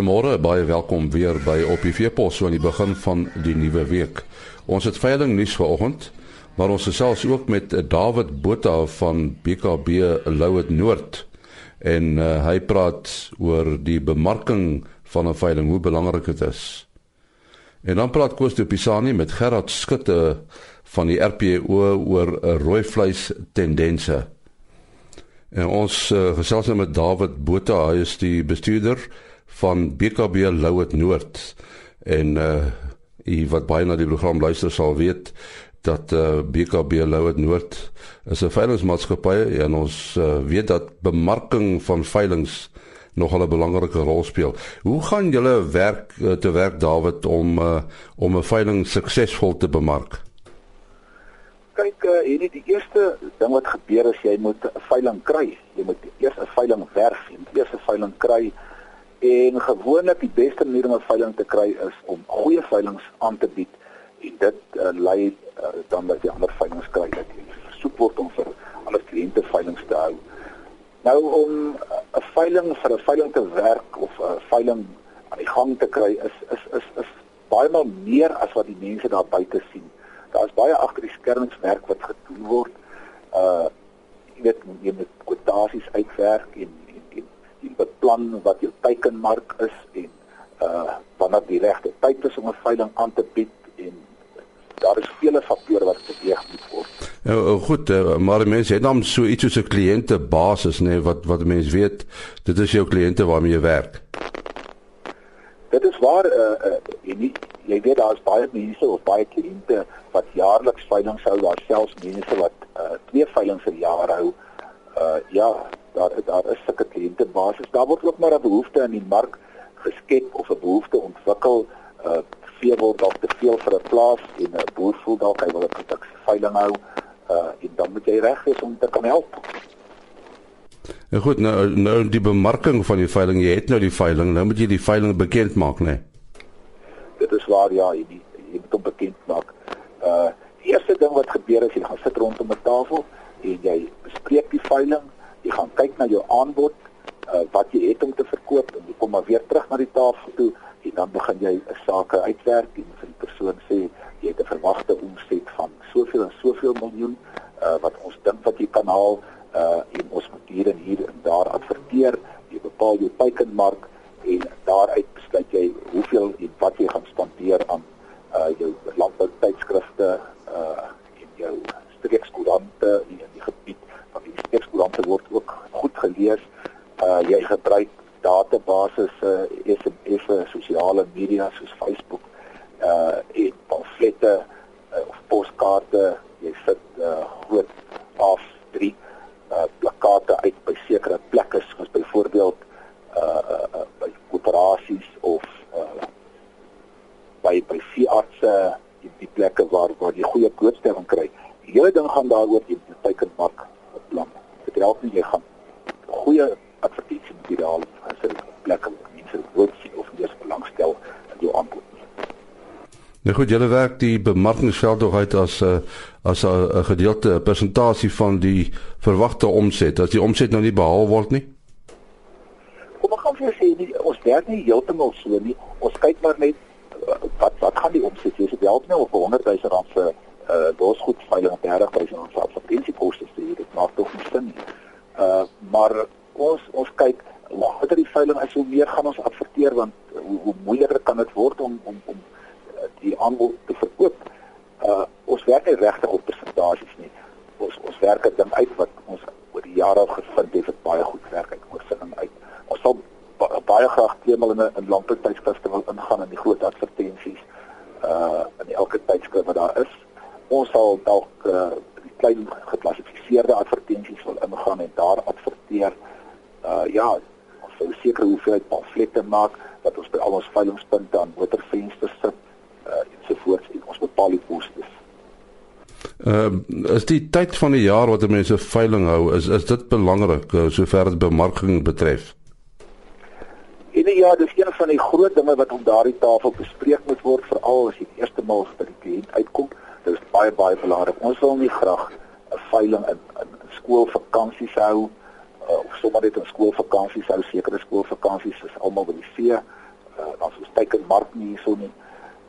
Goeiemôre, baie welkom weer by op die Veepos so aan die begin van die nuwe week. Ons het veiling nuus vanoggend, maar ons gesels ook met David Botha van BKB Louet Noord en uh, hy praat oor die bemarking van 'n veiling, hoe belangrik dit is. En dan praat Koos de Pisani met Gerard Skutte van die RPO oor 'n rooi vleis tendense. En ons uh, gesels nou met David Botha, hy is die bestuurder van BKB Louet Noord. En uh u wat baie na die program luister sal weet dat uh, BKB Louet Noord is 'n veilingsmaatskappy en ons uh, weet dat bemarking van veilinge nog 'n belangrike rol speel. Hoe gaan julle werk uh, te werk David om uh, om 'n veiling suksesvol te bemark? kyk uh, hierdie die eerste ding wat gebeur is jy moet 'n veiling kry. Jy moet eers 'n veiling werf en eers 'n veiling kry. En gewoonlik die beste manier om 'n veiling te kry is om goeie veilings aan te bied en dit uh, lei uh, dan dat jy ander veilings kry dat jy versoek word om vir ander kliënte veilings te hou. Nou om 'n veiling vir 'n veiling te werk of 'n veiling aan die gang te kry is is is is baie meer as wat die mense daar buite sien daar's baie agter die skermswerk wat gedoen word. Uh jy weet jy moet kwotasies uitwerk en jy beplan wat jou teikenmark is en uh wanneer die regte tyd is om 'n veiling aan te bied en daar is vele faktore wat beweeg moet word. Ja, goed, uh, maar mense het dan so iets soos 'n kliëntebasis nê nee, wat wat mense weet, dit is jou kliënte waarmee jy werk. Dit is waar uh, uh jy nie jy weet daar's baie mense of baie kliënte wat jaarliks veiling hou, daar selfs mense wat uh twee veilings per jaar hou. Uh ja, daar daar is sulke kliënte basis. Daar word ook maar 'n behoefte in die mark geskep of 'n behoefte ontwikkel. Uh vee word dalk te veel vir 'n plaas en 'n boer voel dalk hy wil 'n produksie veiling hou. Uh en dan moet jy reg wees om te kan help. Ja goed, nou nou die bemarking van die veiling, jy het nou die veiling, nou moet jy die veiling bekend maak, né? Nee? Dit is waar ja, jy, jy moet hom bekend maak. Uh die eerste ding wat gebeur is jy gaan sit rondom 'n tafel en jy bespreek die veiling, jy gaan kyk na jou aanbod, uh wat jy het om te verkoop en jy kom maar weer terug na die tafel toe en dan begin jy 'n saak uitwerk en vir die persoon sê jy het 'n verwagte omset van soveel en soveel miljoen uh wat ons dink wat jy kan haal uh en ons moet hier en hier en daar adverteer, jy bepaal jou teikenmark en daaruit besluit jy hoeveel en wat jy gaan spandeer aan uh jou landboutydskrifte uh en jou streekskoerante in die gebied van die streekskoerante word ook goed gelees. Uh jy gebruik databasisse, uh, SMS, sosiale media soos Facebook uh en pamflette uh, of poskaarte. Jy sit uh groot A3 uh plakate uit by sekere plekke soos byvoorbeeld uh, uh, uh by koöperasies of uh by by veeartse die, die plekke waar waar jy goeie blootstelling kry. Die hele ding gaan daaroor jy moet teikenmark beplan. Dit help nie jy gaan goeie advertensie materiaal as 'n plek om mense wil sien of eers belangstel in jou aanbod. Nou goed, julle werk die bemarkingsveld tog uit as 'n uh, as 'n gedeelte persentasie van die verwagte omset. As die omset nou nie behaal word nie, kom ek gaan vir sê nie, ons werk nie heeltemal so nie. Ons kyk maar net uh, wat wat gaan die omset wees? Dit help nie of 100 000 rand se uh bosgoed veiling 30 000 rand se advertensiekoste te hê. Dit maak tog nie sin nie. Uh maar ons ons kyk later die veiling as hoe meer gaan ons adverteer want hoe, hoe moeiliker kan dit word om om om die aanbod te verkoop. Uh ons werk nie regtig op persentasies nie. Ons ons werk dit dan uit wat ons oor die jare gevind het wat baie goed werk uit ons sinning uit ons sal baie graag tweemaal in 'n in landboutydskrifte wil ingaan in die groot advertensies uh in elke tydskrif wat daar is. Ons sal dalk uh klein geklassifiseerde advertensies wil ingaan en daar adverteer. Uh ja, ons sal seker hoeveelheid pamflette maak wat ons by al ons veilingspunte aan motorvensters sit uh ensovoorts en ons bepaal die kostes. Ehm uh, is die tyd van die jaar wat mense veiling hou is is dit belangrik uh, sover dit bemarking betref? En ja, dis een van die groot dinge wat op daardie tafel bespreek moet word veral as jy die eerste maal by die kliënt uitkom. Dit is baie baie belangrik. Ons wil nie graag 'n veiling in in, in skoolvakansies hou uh, of sommer net in skoolvakansies hou. Sekere skoolvakansies is almal by die see. uh ons is teken mark nie hierso nie.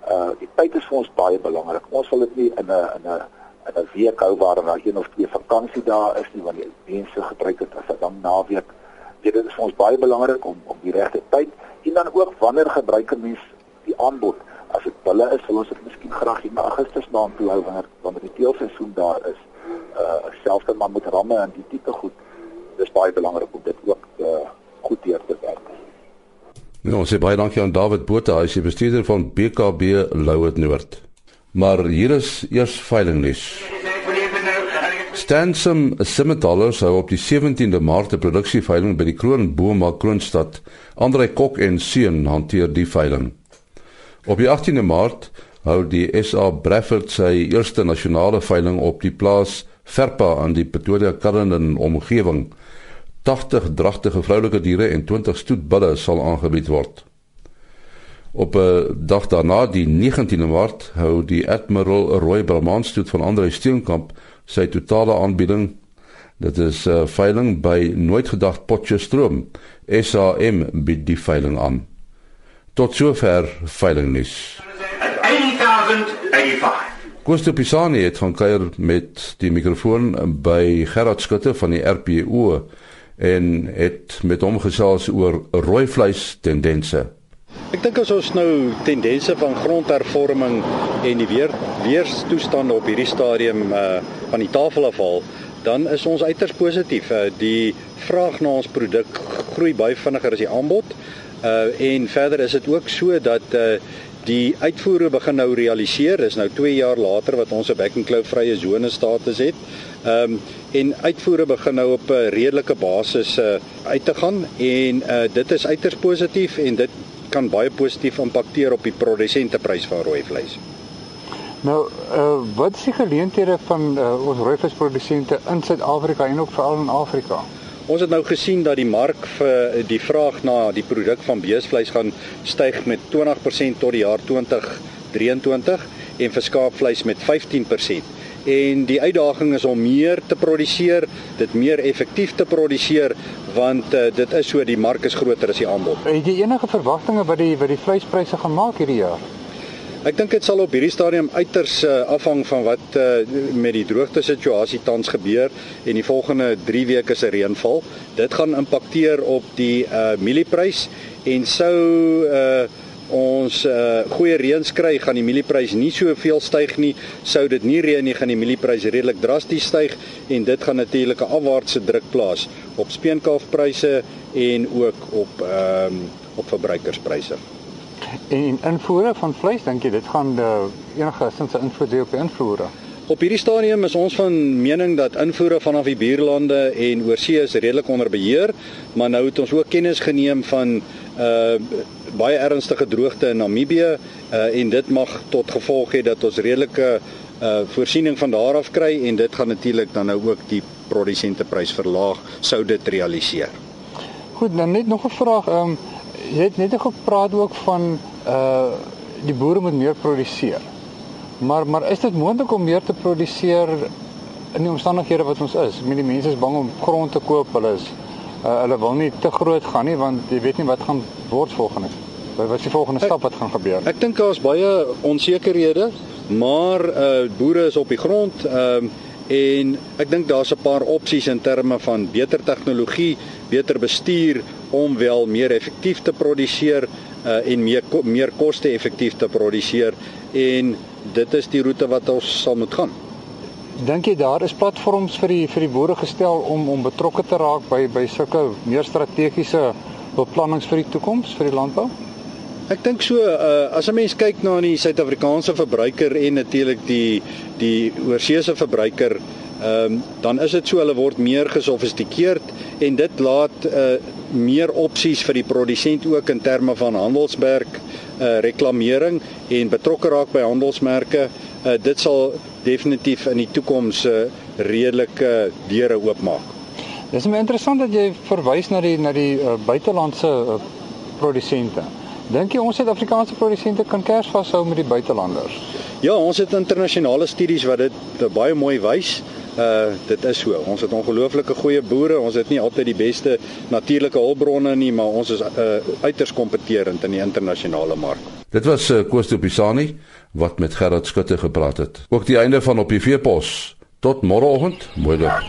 Uh die tyd is vir ons baie belangrik. Ons wil dit nie in 'n in 'n in 'n week hou waar daar een of twee vakansie dae is nie want die mense gebruik dit as 'n lang naweek. Dit is vir ons baie belangrik om om die regte tyd en dan ook wanneer gebruik 'n mens die aanbod. As dit bulle is, sal ons dit miskien graag in Augustus maand toe hou wanneer wanneer die teelseisoen daar is. Uh selfs dan met ramme en die tipe goed. Dis baie belangrik om dit ook uh goed deur te werk. Ons sê baie dankie aan David Botha, hy is bestuurder van BKB Louet Noord. Maar hier is eers veilingnuus. Stansom Simmetallers hou op die 17de Maart 'n produksieveiling by die Kroon Boma Kroonstad. Andre Kok en seun hanteer die veiling. Op die 18de Maart hou die SA Bradford sy eerste nasionale veiling op die plaas Verpa aan die Pretoria Cullinan omgewing. 80 dragtige vroulike diere en 20 stoetbulle sal aangebied word. Op 'n dag daarna, die 19de Maart, hou die Admiral Roy Bramant stoet van Andre Steenkamp sy totale aanbieding. Dit is 'n uh, veiling by Nooit Gedag Potchefstroom. SAM bied die veiling aan. Tot sover veilingnuus. 80085 Gusto Pisani het van kuier met die mikrofoon by Gerard Skutte van die RPO en het met hom gesels oor rooi vleis tendense. Ek dink as ons nou tendense van grondhervorming en die weer weerstoestande op hierdie stadium uh van die tafel afhaal, dan is ons uiters positief. Uh, die vraag na ons produk groei baie vinniger as die aanbod. Uh en verder is dit ook so dat uh die uitvoere begin nou realiseer. Dis nou 2 jaar later wat ons 'n back and claw vrye sone status het. Ehm um, en uitvoere begin nou op 'n redelike basis uh, uit te gaan en uh, dit is uiters positief en dit kan baie positief impakteer op die produsenteprys van rooi vleis. Nou, uh, wat is die geleenthede van uh, ons rooi vleisprodusente in Suid-Afrika en ook veral in Afrika? Ons het nou gesien dat die mark vir die vraag na die produk van beesvleis gaan styg met 20% tot die jaar 2023 en vir skaapvleis met 15% en die uitdaging is om meer te produseer, dit meer effektief te produseer want uh, dit is so die mark is groter as die aanbod. Het jy enige verwagtinge wat die wat die vleispryse gaan maak hierdie jaar? Ek dink dit sal op hierdie stadium uiters uh, afhang van wat uh, met die droogte situasie tans gebeur en die volgende 3 weke se reënval. Dit gaan impakteer op die uh, mielieprys en sou uh, ons uh, goeie reëns kry, gaan die mielieprys nie soveel styg nie. Sou dit nie reën nie, gaan die mielieprys redelik drasties styg en dit gaan natuurlik 'n afwaartse druk plaas op speenkalfpryse en ook op ehm um, op verbruikerspryse. En invoere van vleis, dink jy dit gaan uh, enige sinse invloed hê op die invoere? Op hierdie stadium is ons van mening dat invoere vanaf die buurlande en oorsee is redelik onder beheer, maar nou het ons ook kennis geneem van uh baie ernstige droogte in Namibië uh en dit mag tot gevolg hê dat ons redelike uh voorsiening van daar af kry en dit gaan natuurlik dan nou ook die produsenteprys verlaag sou dit realiseer. Goed, dan net nog 'n vraag. Ehm um, jy het net gepraat ook van uh die boere moet meer produseer. Maar maar is dit moontlik om meer te produseer in die omstandighede wat ons is? Met die mense is bang om grond te koop, hulle is uh, hulle wil nie te groot gaan nie want jy weet nie wat gaan word volgende. Wat is die volgende stap wat gaan gebeur? Ek dink daar's baie onsekerhede, maar uh boere is op die grond ehm uh, en ek dink daar's 'n paar opsies in terme van beter tegnologie, beter bestuur om wel meer effektief te produseer uh en meer meer koste-effektief te produseer en dit is die roete wat ons sal moet gaan. Dink jy daar is platforms vir die vir die boere gestel om om betrokke te raak by by sulke meer strategiese beplannings vir die toekoms vir die landbou? Ek dink so uh, as 'n mens kyk na die Suid-Afrikaanse verbruiker en natuurlik die die oorseese verbruiker, ehm um, dan is dit so hulle word meer gesofistikeerd en dit laat uh, meer opsies vir die produsent ook in terme van handelsmerk uh, reklamering en betrokke raak by handelsmerke. Uh, dit sal definitief in die toekoms uh, redelike deure oopmaak. Dis my interessant dat jy verwys na die na die uh, buitelandse uh, produsente. Dink jy ons Suid-Afrikaanse produsente kan kers vashou met die buitelanders? Ja, ons het internasionale studies wat dit baie mooi wys. Uh dit is so. Ons het ongelooflike goeie boere. Ons het nie altyd die beste natuurlike hulpbronne nie, maar ons is uh uiters kompeterend in die internasionale mark. Dit was uh, Koos de Pisani wat met Gerard Skutte gepraat het. Ook die einde van op die veepos. Tot môreoggend. Mooi dag.